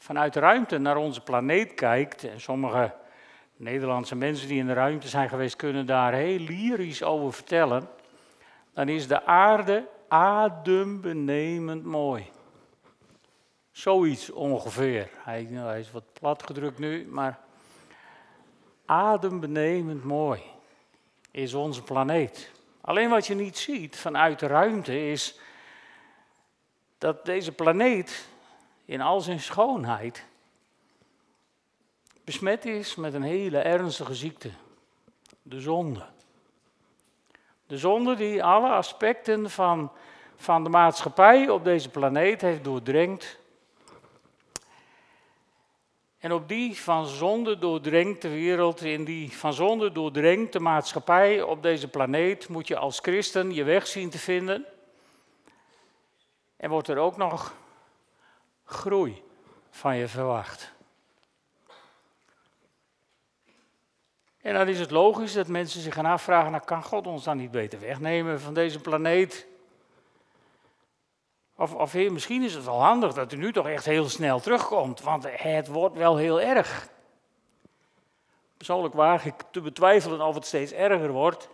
vanuit de ruimte naar onze planeet kijkt, en sommige Nederlandse mensen die in de ruimte zijn geweest kunnen daar heel lyrisch over vertellen, dan is de aarde adembenemend mooi. Zoiets ongeveer. Hij, hij is wat plat gedrukt nu, maar adembenemend mooi is onze planeet. Alleen wat je niet ziet vanuit de ruimte is dat deze planeet in al zijn schoonheid besmet is met een hele ernstige ziekte, de zonde. De zonde die alle aspecten van, van de maatschappij op deze planeet heeft doordrenkt. En op die van zonde doordrenkte wereld, in die van zonde doordrenkte maatschappij op deze planeet, moet je als christen je weg zien te vinden. En wordt er ook nog groei van je verwacht. En dan is het logisch dat mensen zich gaan afvragen, nou kan God ons dan niet beter wegnemen van deze planeet? Of, of misschien is het wel handig dat u nu toch echt heel snel terugkomt, want het wordt wel heel erg. Persoonlijk waag ik te betwijfelen of het steeds erger wordt.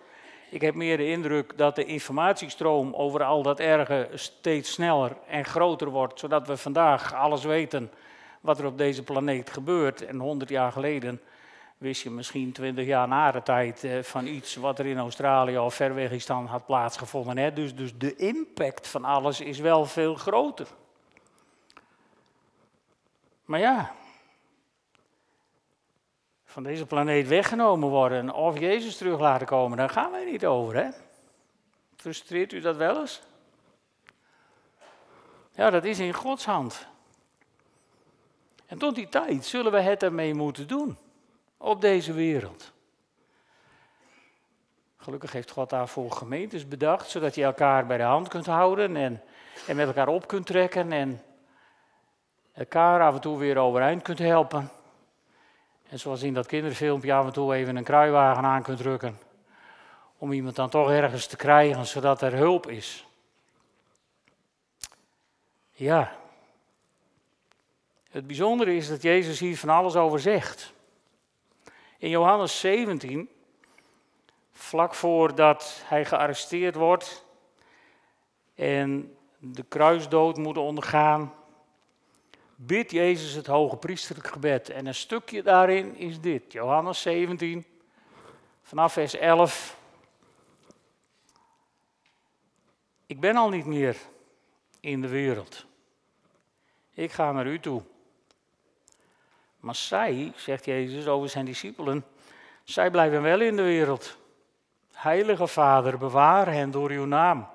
Ik heb meer de indruk dat de informatiestroom over al dat erge steeds sneller en groter wordt, zodat we vandaag alles weten wat er op deze planeet gebeurt. En 100 jaar geleden wist je misschien 20 jaar na de tijd eh, van iets wat er in Australië of Verwegistan had plaatsgevonden. Dus, dus de impact van alles is wel veel groter. Maar ja, van deze planeet weggenomen worden of Jezus terug laten komen, daar gaan wij niet over. Hè? Frustreert u dat wel eens? Ja, dat is in Gods hand. En tot die tijd zullen we het ermee moeten doen op deze wereld. Gelukkig heeft God daarvoor gemeentes bedacht, zodat je elkaar bij de hand kunt houden en, en met elkaar op kunt trekken en elkaar af en toe weer overeind kunt helpen. En zoals in dat kinderfilmpje af en toe even een kruiwagen aan kunt drukken. Om iemand dan toch ergens te krijgen, zodat er hulp is. Ja. Het bijzondere is dat Jezus hier van alles over zegt. In Johannes 17, vlak voordat hij gearresteerd wordt en de kruisdood moet ondergaan, bidt Jezus het hoge priesterlijk gebed. En een stukje daarin is dit, Johannes 17, vanaf vers 11. Ik ben al niet meer in de wereld. Ik ga naar u toe. Maar zij, zegt Jezus over zijn discipelen, zij blijven wel in de wereld. Heilige Vader, bewaar hen door uw naam.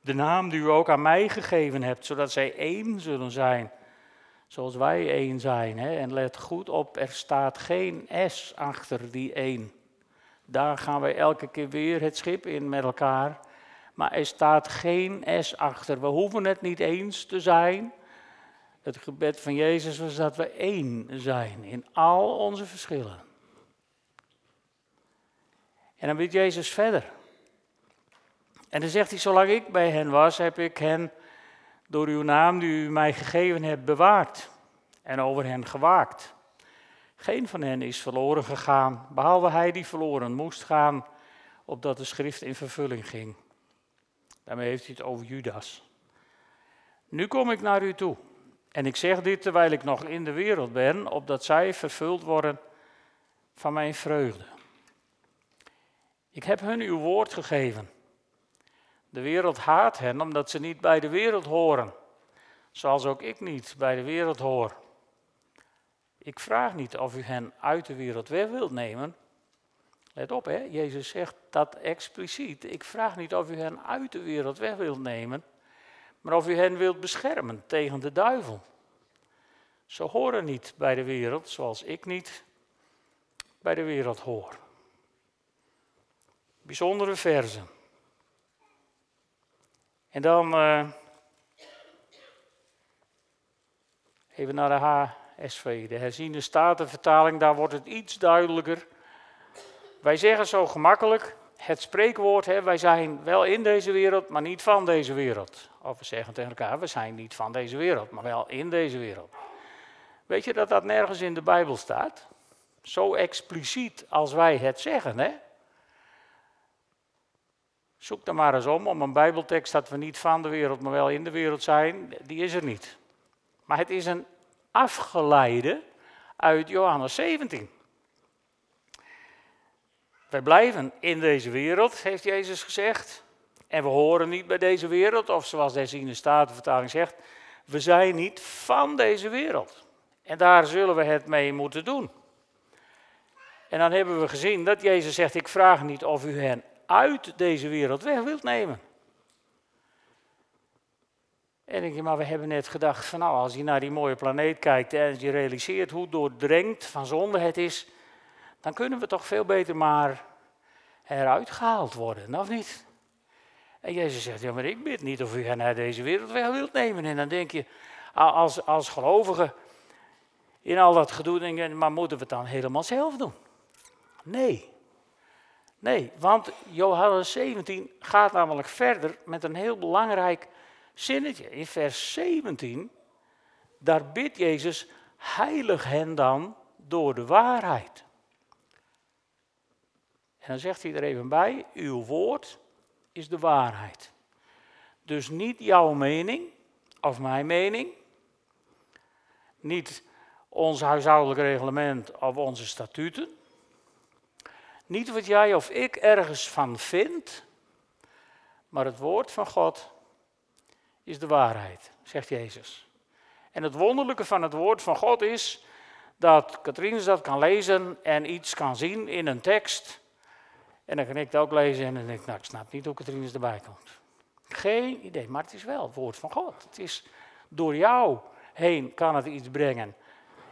De naam die u ook aan mij gegeven hebt, zodat zij één zullen zijn. Zoals wij één zijn. Hè? En let goed op, er staat geen S achter die één. Daar gaan wij elke keer weer het schip in met elkaar. Maar er staat geen S achter. We hoeven het niet eens te zijn. Het gebed van Jezus was dat we één zijn in al onze verschillen. En dan bidt Jezus verder. En dan zegt hij, zolang ik bij hen was, heb ik hen door uw naam die u mij gegeven hebt bewaard en over hen gewaakt. Geen van hen is verloren gegaan, behalve hij die verloren moest gaan, opdat de schrift in vervulling ging. Daarmee heeft hij het over Judas. Nu kom ik naar u toe. En ik zeg dit terwijl ik nog in de wereld ben, opdat zij vervuld worden van mijn vreugde. Ik heb hun uw woord gegeven. De wereld haat hen omdat ze niet bij de wereld horen, zoals ook ik niet bij de wereld hoor. Ik vraag niet of u hen uit de wereld weg wilt nemen. Let op, hè? Jezus zegt dat expliciet. Ik vraag niet of u hen uit de wereld weg wilt nemen, maar of u hen wilt beschermen tegen de duivel. Ze horen niet bij de wereld zoals ik niet bij de wereld hoor. Bijzondere verzen. En dan uh, even naar de HSV, de herziende statenvertaling, daar wordt het iets duidelijker. Wij zeggen zo gemakkelijk, het spreekwoord, hè, wij zijn wel in deze wereld, maar niet van deze wereld. Of we zeggen tegen elkaar, we zijn niet van deze wereld, maar wel in deze wereld. Weet je dat dat nergens in de Bijbel staat? Zo expliciet als wij het zeggen, hè? Zoek dan maar eens om, om een Bijbeltekst dat we niet van de wereld, maar wel in de wereld zijn. Die is er niet. Maar het is een afgeleide uit Johannes 17. Wij blijven in deze wereld, heeft Jezus gezegd. En we horen niet bij deze wereld, of zoals deze in de Statenvertaling zegt, we zijn niet van deze wereld. En daar zullen we het mee moeten doen. En dan hebben we gezien dat Jezus zegt, ik vraag niet of u hen uit deze wereld weg wilt nemen. En denk je, maar we hebben net gedacht van nou, als je naar die mooie planeet kijkt en je realiseert hoe doordrenkt van zonde het is, dan kunnen we toch veel beter maar eruit gehaald worden, of niet? En Jezus zegt, ja maar ik bid niet of u hen uit deze wereld weg wilt nemen. En dan denk je, als, als gelovige in al dat gedoe, denk maar moeten we het dan helemaal zelf doen? Nee. Nee, want Johannes 17 gaat namelijk verder met een heel belangrijk zinnetje. In vers 17, daar bidt Jezus, heilig hen dan door de waarheid. En dan zegt hij er even bij, uw woord is de waarheid. Dus niet jouw mening of mijn mening, niet ons huishoudelijk reglement of onze statuten, niet wat jij of ik ergens van vindt, maar het woord van God is de waarheid, zegt Jezus. En het wonderlijke van het woord van God is dat Katrien dat kan lezen en iets kan zien in een tekst. En dan kan ik het ook lezen en dan denk ik, nou ik snap niet hoe Katrien erbij komt. Geen idee, maar het is wel het woord van God. Het is door jou heen kan het iets brengen.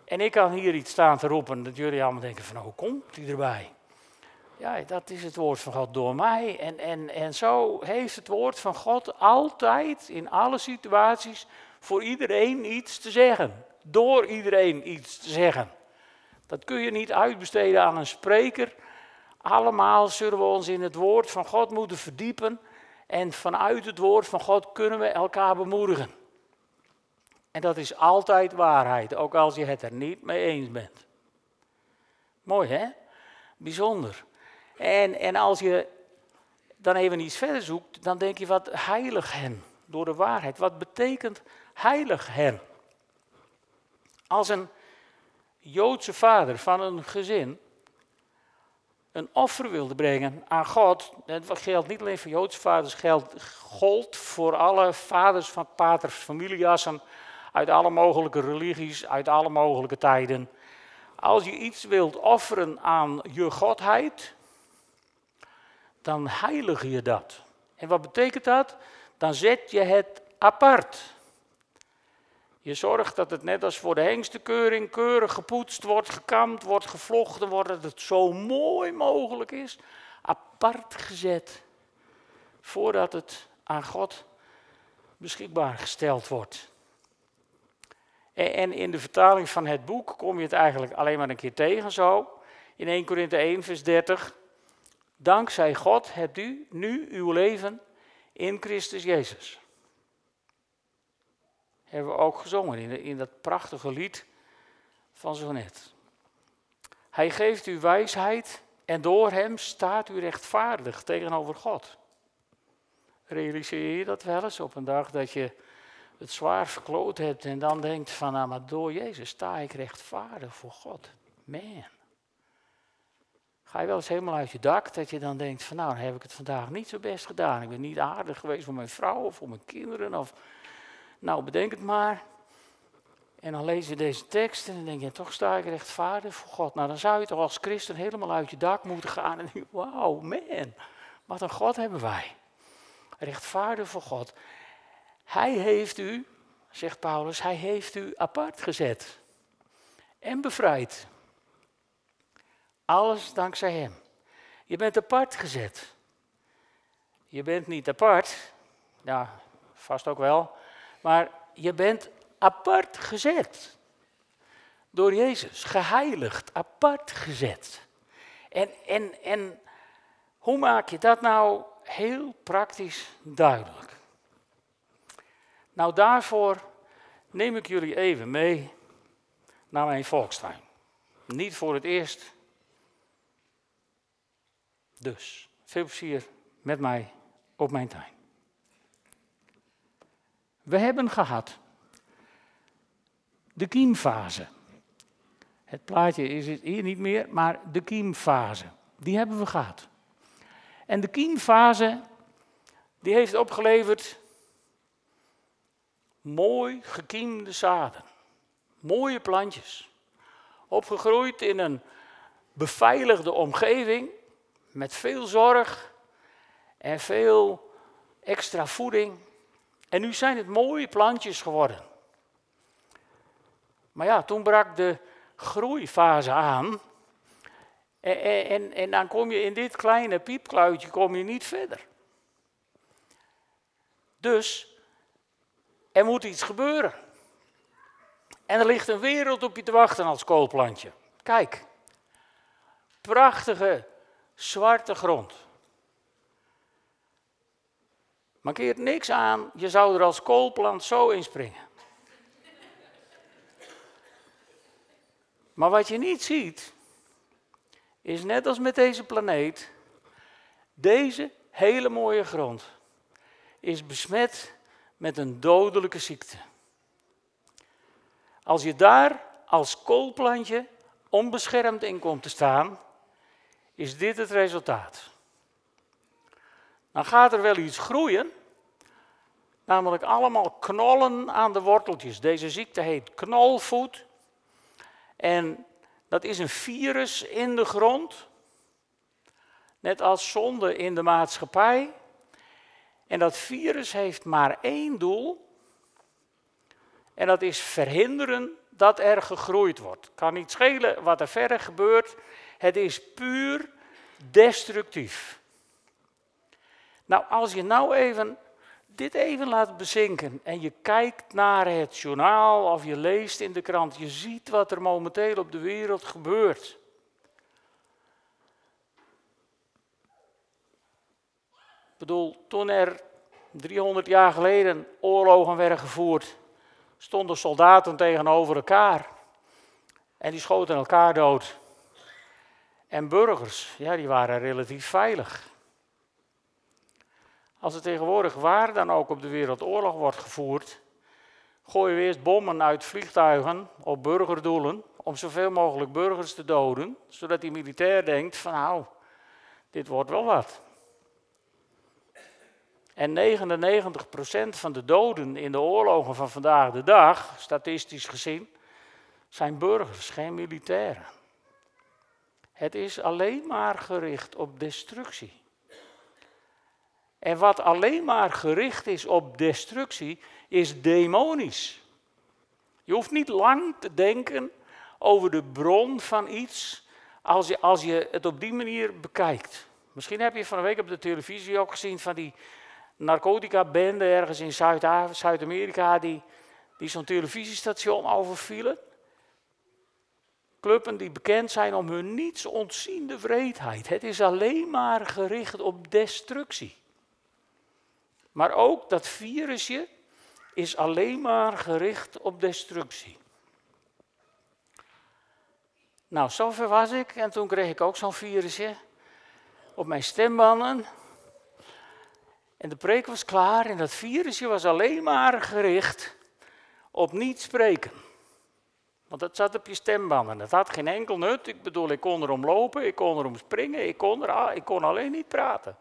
En ik kan hier iets staan te roepen dat jullie allemaal denken van, hoe komt hij erbij? Ja, dat is het woord van God door mij. En, en, en zo heeft het woord van God altijd in alle situaties voor iedereen iets te zeggen. Door iedereen iets te zeggen. Dat kun je niet uitbesteden aan een spreker. Allemaal zullen we ons in het woord van God moeten verdiepen. En vanuit het woord van God kunnen we elkaar bemoedigen. En dat is altijd waarheid, ook als je het er niet mee eens bent. Mooi hè? Bijzonder. En, en als je dan even iets verder zoekt, dan denk je wat heilig hen door de waarheid. Wat betekent heilig hen? Als een Joodse vader van een gezin een offer wilde brengen aan God, dat geldt niet alleen voor Joodse vaders, geldt, gold voor alle vaders van paters, familiejassen, uit alle mogelijke religies, uit alle mogelijke tijden. Als je iets wilt offeren aan je godheid, dan heilig je dat. En wat betekent dat? Dan zet je het apart. Je zorgt dat het net als voor de hengstekeuring keurig gepoetst wordt, gekamd wordt, gevlochten wordt, dat het zo mooi mogelijk is, apart gezet, voordat het aan God beschikbaar gesteld wordt. En in de vertaling van het boek kom je het eigenlijk alleen maar een keer tegen zo. In 1 Korinthe 1, vers 30. Dankzij God hebt u nu uw leven in Christus Jezus. Hebben we ook gezongen in, in dat prachtige lied van zo net. Hij geeft u wijsheid en door hem staat u rechtvaardig tegenover God. Realiseer je dat wel eens op een dag dat je het zwaar verkloot hebt en dan denkt van, nou maar door Jezus sta ik rechtvaardig voor God. Man. Ga je wel eens helemaal uit je dak dat je dan denkt van nou, heb ik het vandaag niet zo best gedaan. Ik ben niet aardig geweest voor mijn vrouw of voor mijn kinderen of nou bedenk het maar. En dan lees je deze tekst en dan denk je, toch sta ik rechtvaardig voor God. Nou dan zou je toch als christen helemaal uit je dak moeten gaan en denken, wauw man, wat een God hebben wij. Rechtvaardig voor God. Hij heeft u, zegt Paulus, hij heeft u apart gezet en bevrijd. Alles dankzij Hem. Je bent apart gezet. Je bent niet apart, ja, vast ook wel, maar je bent apart gezet. Door Jezus, geheiligd, apart gezet. En, en, en hoe maak je dat nou heel praktisch duidelijk? Nou, daarvoor neem ik jullie even mee naar mijn volkstuin. Niet voor het eerst. Dus, veel plezier met mij op mijn tuin. We hebben gehad de kiemfase. Het plaatje is hier niet meer, maar de kiemfase. Die hebben we gehad. En de kiemfase, die heeft opgeleverd mooi gekiemde zaden. Mooie plantjes. Opgegroeid in een beveiligde omgeving met veel zorg en veel extra voeding. En nu zijn het mooie plantjes geworden. Maar ja, toen brak de groeifase aan. En, en, en, dan kom je in dit kleine piepkluitje kom je niet verder. Dus er moet iets gebeuren. En er ligt een wereld op je te wachten als koolplantje. Kijk, prachtige zwarte grond. Markeert niks aan, je zou er als koolplant zo in springen. Maar wat je niet ziet, is net als met deze planeet, deze hele mooie grond is besmet met een dodelijke ziekte. Als je daar als koolplantje onbeschermd in komt te staan, is dit het resultaat. Dan gaat er wel iets groeien, namelijk allemaal knollen aan de worteltjes. Deze ziekte heet knolvoet en dat is een virus in de grond, net als zonde in de maatschappij. En dat virus heeft maar één doel, en dat is verhinderen dat er gegroeid wordt. Het kan niet schelen wat er verder gebeurt, het is puur destructief. Nou, als je nou even dit even laat bezinken en je kijkt naar het journaal of je leest in de krant, je ziet wat er momenteel op de wereld gebeurt. Ik bedoel, toen er 300 jaar geleden oorlogen werden gevoerd, stonden soldaten tegenover elkaar. En die schoten elkaar dood. En burgers, ja, die waren relatief veilig. Als er tegenwoordig waar dan ook op de wereld oorlog wordt gevoerd, gooien we eerst bommen uit vliegtuigen op burgerdoelen om zoveel mogelijk burgers te doden, zodat die militair denkt van nou, dit wordt wel wat. En 99% van de doden in de oorlogen van vandaag de dag, statistisch gezien, zijn burgers, geen militairen. Het is alleen maar gericht op destructie. En wat alleen maar gericht is op destructie, is demonisch. Je hoeft niet lang te denken over de bron van iets als je, als je het op die manier bekijkt. Misschien heb je van een week op de televisie ook gezien van die narcotica-bende ergens in Zuid-Amerika die, die zo'n televisiestation overvielen. Clubben die bekend zijn om hun niets ontziende wreedheid. Het is alleen maar gericht op destructie. Maar ook dat virusje is alleen maar gericht op destructie. Nou, zover was ik en toen kreeg ik ook zo'n virusje op mijn stembanden. En de preek was klaar en dat virusje was alleen maar gericht op niet spreken. Want dat zat op je stembanden. Dat had geen enkel nut. Ik bedoel, ik kon erom lopen, ik kon erom springen, ik kon, er, ik kon alleen niet praten.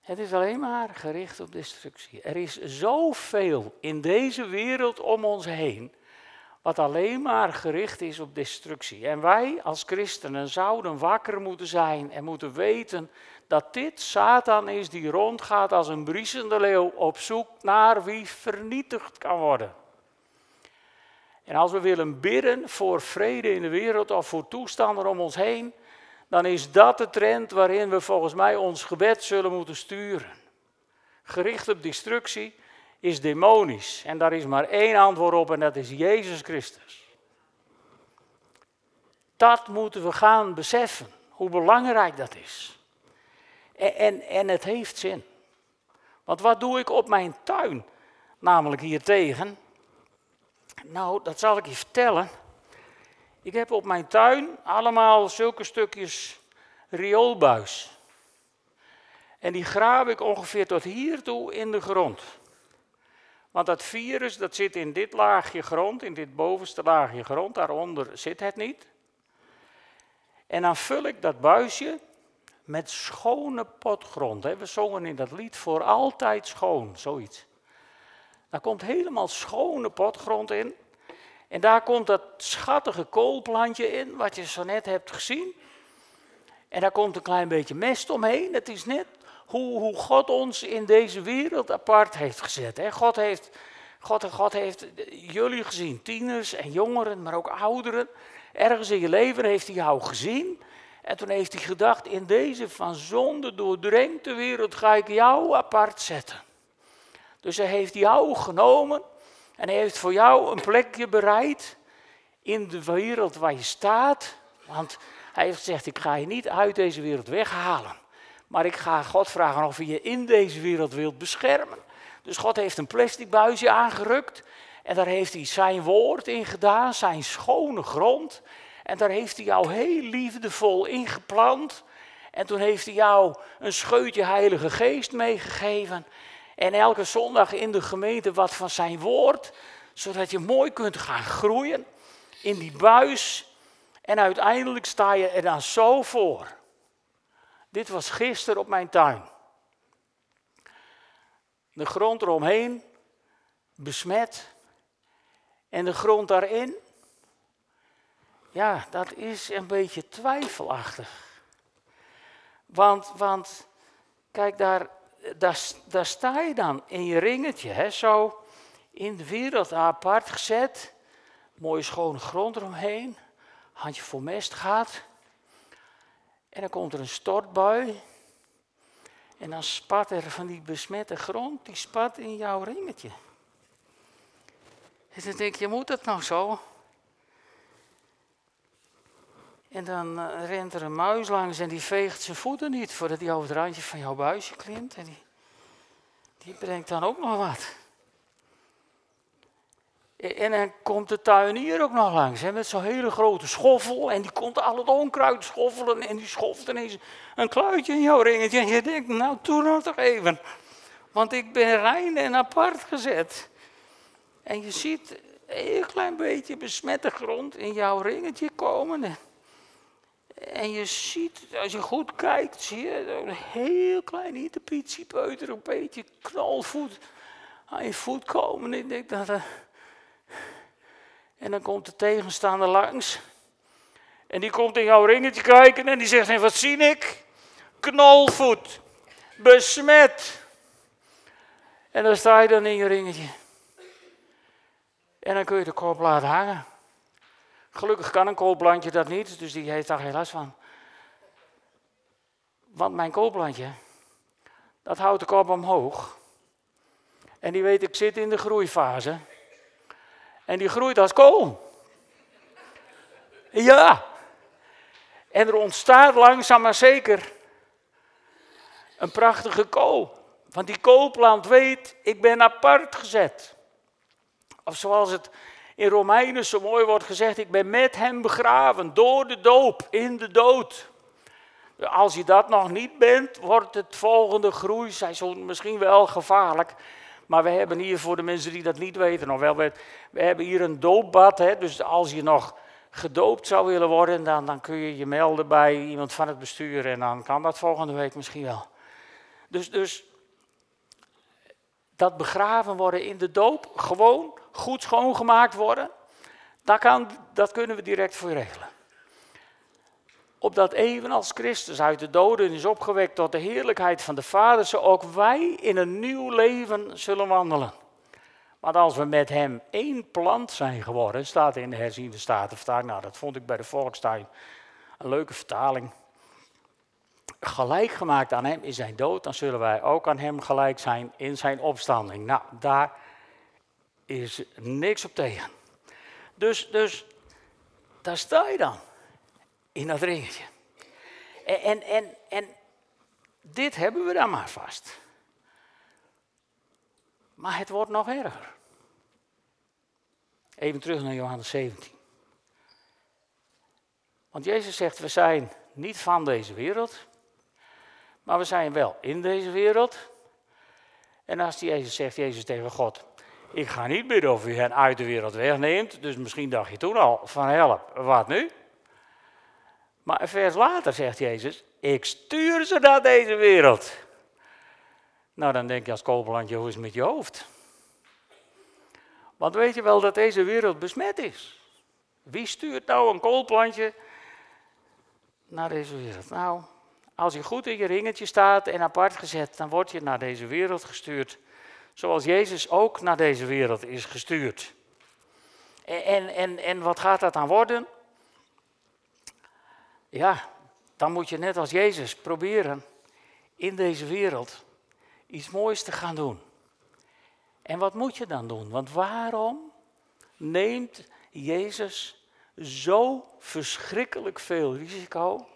Het is alleen maar gericht op destructie. Er is zoveel in deze wereld om ons heen wat alleen maar gericht is op destructie. En wij als christenen zouden wakker moeten zijn en moeten weten dat dit Satan is die rondgaat als een briesende leeuw op zoek naar wie vernietigd kan worden. En als we willen bidden voor vrede in de wereld of voor toestanden om ons heen, dan is dat de trend waarin we volgens mij ons gebed zullen moeten sturen. Gericht op destructie is demonisch. En daar is maar één antwoord op en dat is Jezus Christus. Dat moeten we gaan beseffen, hoe belangrijk dat is. En, en, en het heeft zin. Want wat doe ik op mijn tuin namelijk hier tegen. Nou, dat zal ik je vertellen. Ik heb op mijn tuin allemaal zulke stukjes rioolbuis. En die graaf ik ongeveer tot hier toe in de grond. Want dat virus dat zit in dit laagje grond, in dit bovenste laagje grond, daaronder zit het niet. En dan vul ik dat buisje met schone potgrond. We zongen in dat lied voor altijd schoon, zoiets. Daar komt helemaal schone potgrond in. En daar komt dat schattige koolplantje in, wat je zo net hebt gezien. En daar komt een klein beetje mest omheen. Het is net hoe, hoe God ons in deze wereld apart heeft gezet. God, heeft, God, God heeft jullie gezien, tieners en jongeren, maar ook ouderen. Ergens in je leven heeft hij jou gezien. En toen heeft hij gedacht, in deze van zonde doordrenkte wereld ga ik jou apart zetten. Dus hij heeft jou genomen en hij heeft voor jou een plekje bereid in de wereld waar je staat. Want hij heeft gezegd, ik ga je niet uit deze wereld weghalen. Maar ik ga God vragen of hij je in deze wereld wilt beschermen. Dus God heeft een plastic buisje aangerukt. En daar heeft hij zijn woord in gedaan, zijn schone grond. En daar heeft hij jou heel liefdevol ingeplant. En toen heeft hij jou een scheutje Heilige Geest meegegeven. En elke zondag in de gemeente wat van zijn woord. Zodat je mooi kunt gaan groeien in die buis. En uiteindelijk sta je er dan zo voor. Dit was gisteren op mijn tuin. De grond eromheen besmet. En de grond daarin, ja, dat is een beetje twijfelachtig. Want, want kijk, daar, daar, daar sta je dan in je ringetje, hè, zo in de wereld apart gezet. Mooie schone grond eromheen. Handje vol mest gaat. En dan komt er een stortbui. En dan spat er van die besmette grond, die spat in jouw ringetje. En dan denk je, moet dat nou zo? En dan uh, rent er een muis langs en die veegt zijn voeten niet voordat hij over het randje van jouw buisje klimt. En die, die brengt dan ook nog wat. En dan komt de tuinier ook nog langs, hè, met zo'n hele grote schoffel. En die komt al het onkruid schoffelen. En die schoffelt ineens een kluitje in jouw ringetje. En je denkt, nou, doe nou toch even. Want ik ben rein en apart gezet. En je ziet een klein beetje besmette grond in jouw ringetje komen. En je ziet, als je goed kijkt, zie je een heel klein peuter, een beetje knalvoet aan je voet komen. En ik denk dat... Uh, en dan komt de tegenstander langs. En die komt in jouw ringetje kijken en die zegt: wat zie ik? Knolvoet, besmet. En dan sta je dan in je ringetje. En dan kun je de kop laten hangen. Gelukkig kan een koolplantje dat niet, dus die heeft daar geen last van. Want mijn koolplantje, dat houdt de kop omhoog. En die weet, ik zit in de groeifase. En die groeit als kool. Ja. En er ontstaat langzaam maar zeker een prachtige kool. Want die koolplant weet, ik ben apart gezet. Of zoals het in Romeinen zo mooi wordt gezegd, ik ben met hem begraven door de doop, in de dood. Als je dat nog niet bent, wordt het volgende groeiseizoen misschien wel gevaarlijk. Maar we hebben hier voor de mensen die dat niet weten nog wel, we, we hebben hier een doopbad. Hè, dus als je nog gedoopt zou willen worden, dan, dan kun je je melden bij iemand van het bestuur en dan kan dat volgende week misschien wel. Dus, dus dat begraven worden in de doop, gewoon goed schoongemaakt worden, dat, kan, dat kunnen we direct voor regelen opdat evenals Christus uit de doden is opgewekt tot de heerlijkheid van de Vader, zo ook wij in een nieuw leven zullen wandelen. Want als we met hem één plant zijn geworden, staat in de herziende statenvertaling, nou dat vond ik bij de Volkstuin een leuke vertaling. Gelijk gemaakt aan hem in zijn dood, dan zullen wij ook aan hem gelijk zijn in zijn opstanding. Nou, daar is niks op tegen. Dus, dus daar sta je dan in dat ringetje. En, en, en, en dit hebben we dan maar vast. Maar het wordt nog erger. Even terug naar Johannes 17. Want Jezus zegt, we zijn niet van deze wereld, maar we zijn wel in deze wereld. En als Jezus zegt, Jezus tegen God, ik ga niet bidden of u hen uit de wereld wegneemt, dus misschien dacht je toen al van help, wat nu? Maar een vers later zegt Jezus, ik stuur ze naar deze wereld. Nou, dan denk je als kooplandje, hoe is het met je hoofd? Want weet je wel dat deze wereld besmet is? Wie stuurt nou een koolplantje naar deze wereld? Nou, als je goed in je ringetje staat en apart gezet, dan word je naar deze wereld gestuurd. Zoals Jezus ook naar deze wereld is gestuurd. En, en, en wat gaat dat dan worden? Ja, dan moet je net als Jezus proberen in deze wereld iets moois te gaan doen. En wat moet je dan doen? Want waarom neemt Jezus zo verschrikkelijk veel risico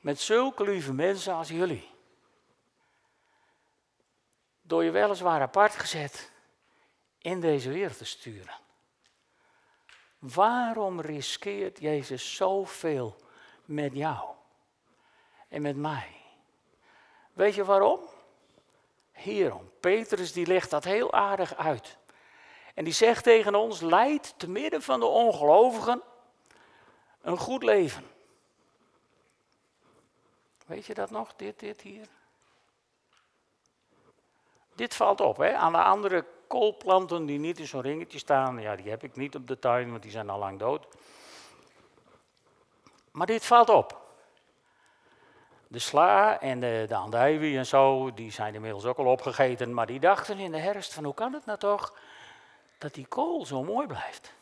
met zulke lieve mensen als jullie? Door je weliswaar apart gezet in deze wereld te sturen. Waarom riskeert Jezus zoveel met jou en met mij? Weet je waarom? Hierom. Petrus die legt dat heel aardig uit. En die zegt tegen ons, leid te midden van de ongelovigen een goed leven. Weet je dat nog, dit, dit hier? Dit valt op, hè? Aan de andere koolplanten die niet in zo'n ringetje staan, ja, die heb ik niet op de tuin, want die zijn al lang dood. Maar dit valt op. De sla en de, de en zo, die zijn inmiddels ook al opgegeten, maar die dachten in de herfst van hoe kan het nou toch dat die kool zo mooi blijft?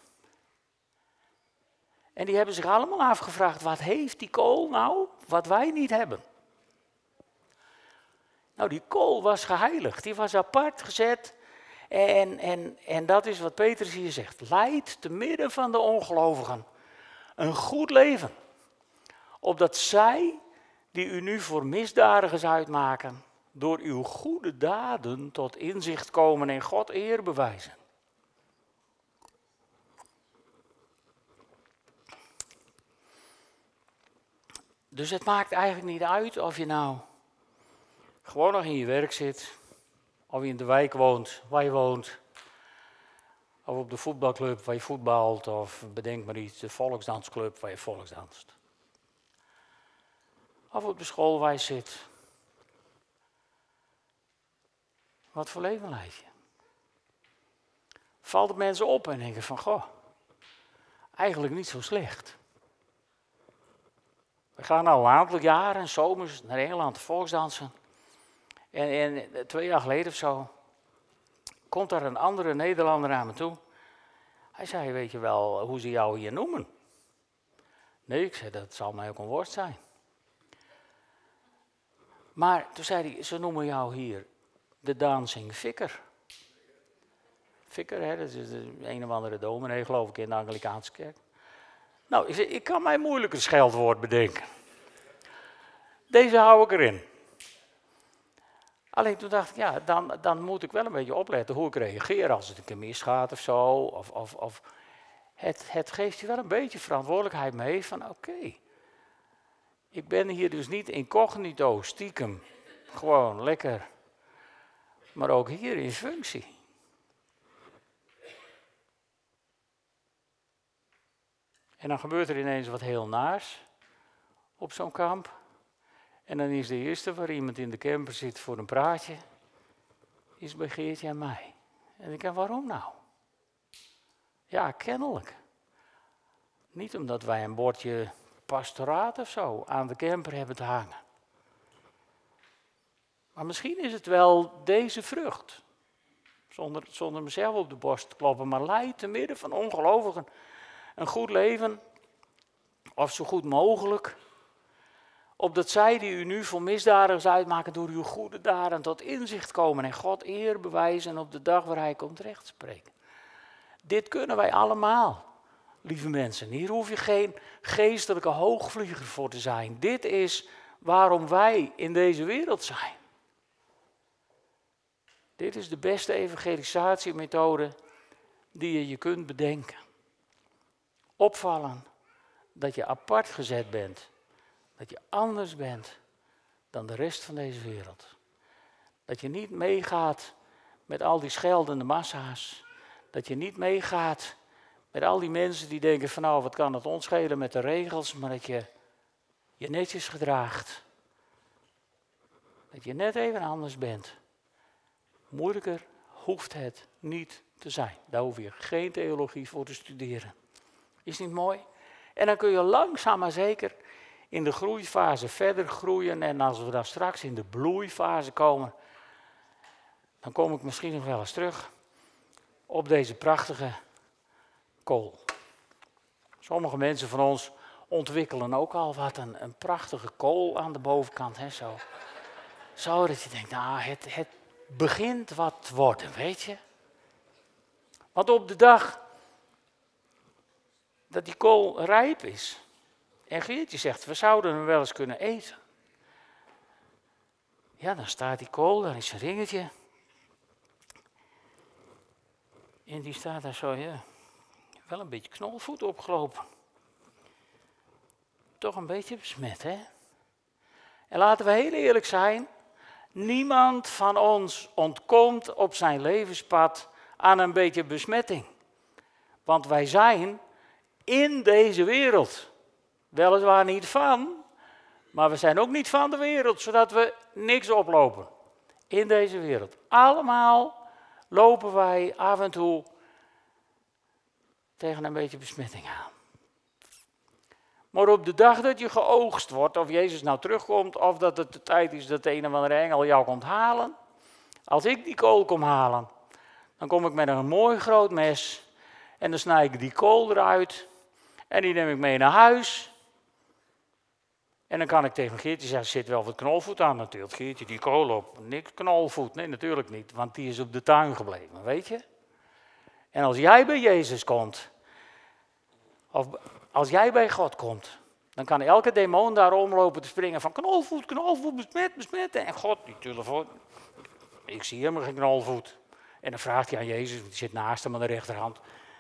En die hebben zich allemaal afgevraagd, wat heeft die kool nou wat wij niet hebben? Nou, die kool was geheiligd, die was apart gezet. En, en, en dat is wat Petrus hier zegt. Leid te midden van de ongelovigen een goed leven. Opdat zij, die u nu voor misdadigers uitmaken, door uw goede daden tot inzicht komen en God eer bewijzen. Dus het maakt eigenlijk niet uit of je nou gewoon nog in je werk zit, of je in de wijk woont waar je woont, of op de voetbalclub waar je voetbalt, of bedenk maar iets, de volksdansclub waar je volksdanst. Of op de school waar je zit. Wat voor leven leid je? Valt het mensen op en denken van, goh, eigenlijk niet zo slecht. We gaan al een aantal jaren, zomers, naar Engeland volksdansen. En, en twee jaar geleden of zo, komt er een andere Nederlander aan me toe. Hij zei, weet je wel hoe ze jou hier noemen? Nee, ik zei, dat zal mij ook een woord zijn. Maar toen zei hij, ze noemen jou hier de dancing fikker. Fikker, hè, dat is een of andere dominee, geloof ik, in de Anglikaanse kerk. Nou, ik, ik kan mij moeilijk een scheldwoord bedenken. Deze hou ik erin. Alleen toen dacht ik, ja, dan, dan moet ik wel een beetje opletten hoe ik reageer als het een keer misgaat of zo. Of, of, of het, het geeft je wel een beetje verantwoordelijkheid mee van oké, ik ben hier dus niet incognito, stiekem, gewoon lekker, maar ook hier in functie. En dan gebeurt er ineens wat heel naars op zo'n kamp. En dan is de eerste waar iemand in de camper zit voor een praatje, is bij Geertje en mij. En ik denk, waarom nou? Ja, kennelijk. Niet omdat wij een bordje pastoraat of zo aan de camper hebben te hangen. Maar misschien is het wel deze vrucht. Zonder, zonder mezelf op de borst te kloppen, maar leidt te midden van ongelovigen een goed leven, of zo goed mogelijk, opdat zij die u nu voor misdadigers uitmaken door uw goede daden tot inzicht komen en God eer bewijzen op de dag waar hij komt rechtspreken. Dit kunnen wij allemaal, lieve mensen. Hier hoef je geen geestelijke hoogvlieger voor te zijn. Dit is waarom wij in deze wereld zijn. Dit is de beste evangelisatiemethode die je je kunt bedenken. Opvallen dat je apart gezet bent. Dat je anders bent dan de rest van deze wereld. Dat je niet meegaat met al die scheldende massa's. Dat je niet meegaat met al die mensen die denken van nou wat kan het ons schelen met de regels, maar dat je je netjes gedraagt. Dat je net even anders bent. Moeilijker hoeft het niet te zijn. Daar hoef je geen theologie voor te studeren. Is niet mooi? En dan kun je langzaam maar zeker in de groeifase verder groeien. En als we dan straks in de bloeifase komen, dan kom ik misschien nog wel eens terug op deze prachtige kool. Sommige mensen van ons ontwikkelen ook al wat een, prachtige kool aan de bovenkant. Hè, zo. zo dat je denkt, nou, het, het begint wat te worden, weet je. Want op de dag dat die kool rijp is, en Geertje zegt, we zouden hem wel eens kunnen eten. Ja, dan staat die kool, dan is een ringetje. En die staat daar zo, ja, wel een beetje knolvoet opgelopen. Toch een beetje besmet, hè? En laten we heel eerlijk zijn, niemand van ons ontkomt op zijn levenspad aan een beetje besmetting. Want wij zijn in deze wereld. Weliswaar niet van, maar we zijn ook niet van de wereld, zodat we niks oplopen. In deze wereld. Allemaal lopen wij af en toe tegen een beetje besmetting aan. Maar op de dag dat je geoogst wordt, of Jezus nou terugkomt, of dat het de tijd is dat de een of andere engel jou komt halen. Als ik die kool kom halen, dan kom ik met een mooi groot mes en dan snij ik die kool eruit en die neem ik mee naar huis. En dan kan ik tegen Geertje zeggen, zit wel wat knolvoet aan natuurlijk. Geertje, die kool op. Niks knolvoet. Nee, natuurlijk niet, want die is op de tuin gebleven, weet je. En als jij bij Jezus komt, of als jij bij God komt, dan kan elke demon daar omlopen te springen van knolvoet, knolvoet, besmet, besmet. En God, die telefoon, ik zie helemaal geen knolvoet. En dan vraagt hij aan Jezus, die zit naast hem aan de rechterhand.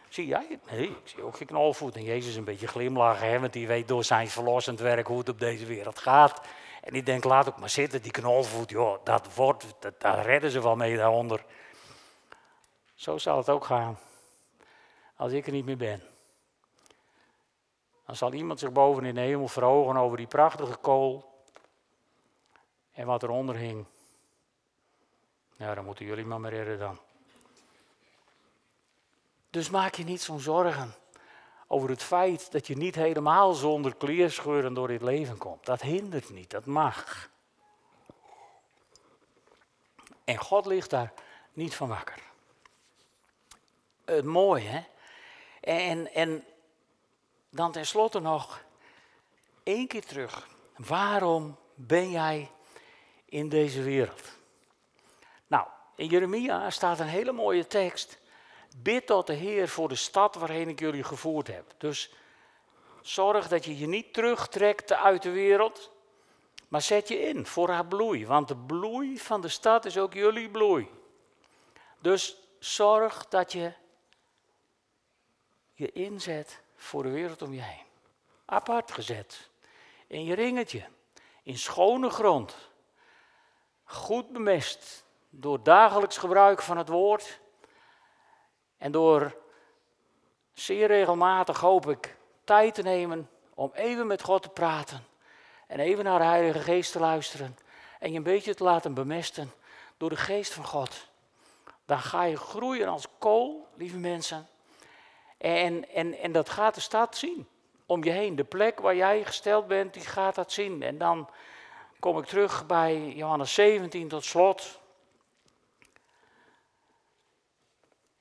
Zie jij? Nee, ik zie ook geen knolvoet. En Jezus een beetje glimlachen, hè, want die weet door zijn verlossend werk hoe het op deze wereld gaat. En die denkt, laat ook maar zitten, die knolvoet, joh, dat wordt, dat, daar redden ze wel mee daaronder. Zo zal het ook gaan, als ik er niet meer ben. Dan zal iemand zich boven in de hemel verhogen over die prachtige kool en wat eronder hing. Ja, dan moeten jullie maar maar redden dan. Dus maak je niet zo'n zorgen over het feit dat je niet helemaal zonder kleerscheuren door dit leven komt. Dat hindert niet, dat mag. En God ligt daar niet van wakker. Het mooie, hè? En, en dan tenslotte nog één keer terug. Waarom ben jij in deze wereld? Nou, in Jeremia staat een hele mooie tekst. Bid tot de Heer voor de stad waarheen ik jullie gevoerd heb. Dus zorg dat je je niet terugtrekt uit de wereld, maar zet je in voor haar bloei. Want de bloei van de stad is ook jullie bloei. Dus zorg dat je je inzet voor de wereld om je heen. Apart gezet. In je ringetje. In schone grond. Goed bemest. Door dagelijks gebruik van het woord. En door zeer regelmatig hoop ik tijd te nemen om even met God te praten. En even naar de Heilige Geest te luisteren. En je een beetje te laten bemesten door de Geest van God. Dan ga je groeien als kool, lieve mensen. En, en, en dat gaat de stad zien. Om je heen. De plek waar jij gesteld bent, die gaat dat zien. En dan kom ik terug bij Johannes 17 tot slot.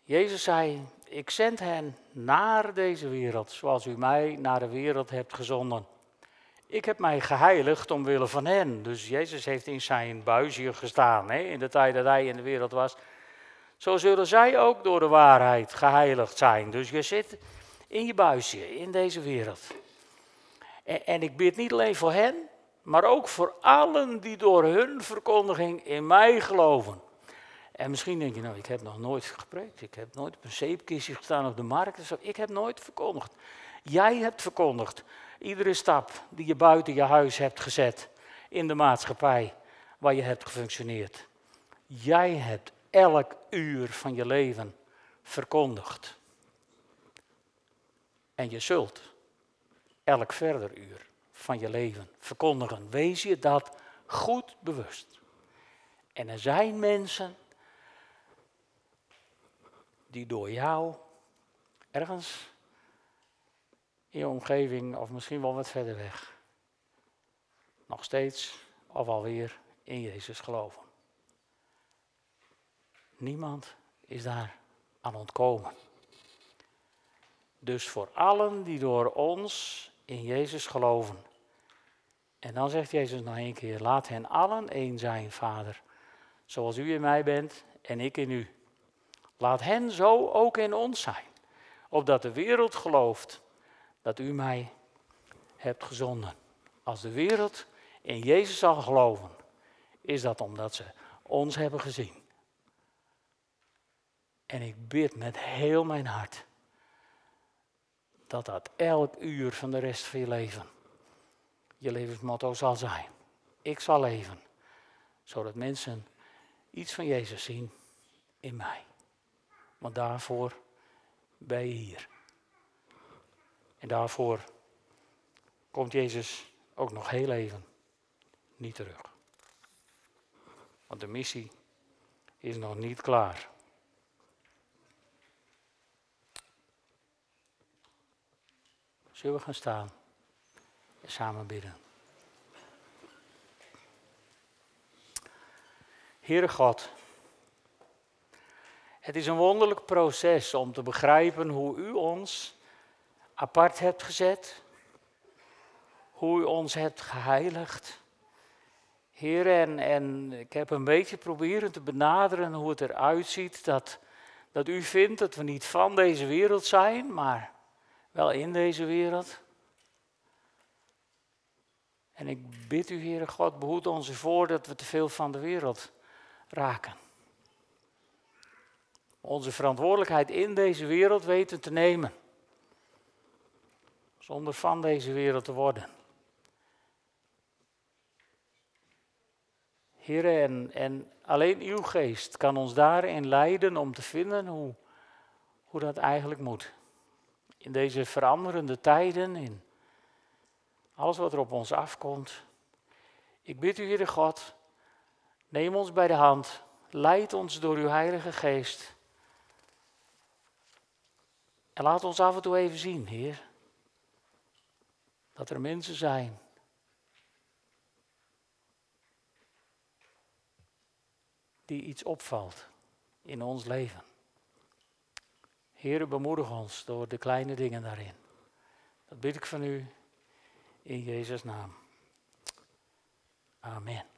Jezus zei, ik zend hen naar deze wereld, zoals u mij naar de wereld hebt gezonden. Ik heb mij geheiligd omwille van hen. Dus Jezus heeft in zijn buisje gestaan, hè, in de tijd dat hij in de wereld was. Zo zullen zij ook door de waarheid geheiligd zijn. Dus je zit in je buisje, in deze wereld. En, en ik bid niet alleen voor hen, maar ook voor allen die door hun verkondiging in mij geloven. En misschien denk je, nou, ik heb nog nooit gepreekt. Ik heb nooit op een zeepkistje gestaan op de markt. Ik heb nooit verkondigd. Jij hebt verkondigd. Iedere stap die je buiten je huis hebt gezet in de maatschappij waar je hebt gefunctioneerd. Jij hebt elk uur van je leven verkondigd. En je zult elk verder uur van je leven verkondigen. Wees je dat goed bewust. En er zijn mensen die door jou ergens in je omgeving of misschien wel wat verder weg nog steeds of alweer in Jezus geloven. Niemand is daar aan ontkomen. Dus voor allen die door ons in Jezus geloven. En dan zegt Jezus nog een keer, laat hen allen één zijn, Vader. Zoals u in mij bent en ik in u. Laat hen zo ook in ons zijn. Opdat de wereld gelooft dat u mij hebt gezonden. Als de wereld in Jezus zal geloven, is dat omdat ze ons hebben gezien. En ik bid met heel mijn hart dat dat elk uur van de rest van je leven je levensmotto zal zijn. Ik zal leven, zodat mensen iets van Jezus zien in mij. Want daarvoor ben je hier. En daarvoor komt Jezus ook nog heel even niet terug. Want de missie is nog niet klaar. Zullen we gaan staan en samen bidden? Heere God, het is een wonderlijk proces om te begrijpen hoe u ons apart hebt gezet, hoe u ons hebt geheiligd. Heer, en, ik heb een beetje proberen te benaderen hoe het eruit ziet dat, dat u vindt dat we niet van deze wereld zijn, maar wel in deze wereld. En ik bid u, Heere God, behoed ons ervoor dat we te veel van de wereld raken. Onze verantwoordelijkheid in deze wereld weten te nemen. Zonder van deze wereld te worden. Heer, en, en alleen uw geest kan ons daarin leiden om te vinden hoe, hoe dat eigenlijk moet. In deze veranderende tijden, in alles wat er op ons afkomt. Ik bid u, Heere God, neem ons bij de hand, leid ons door uw Heilige Geest. En laat ons af en toe even zien, Heer, dat er mensen zijn die iets opvalt in ons leven. Heere, bemoedig ons door de kleine dingen daarin. Dat bid ik van u in Jezus' naam. Amen.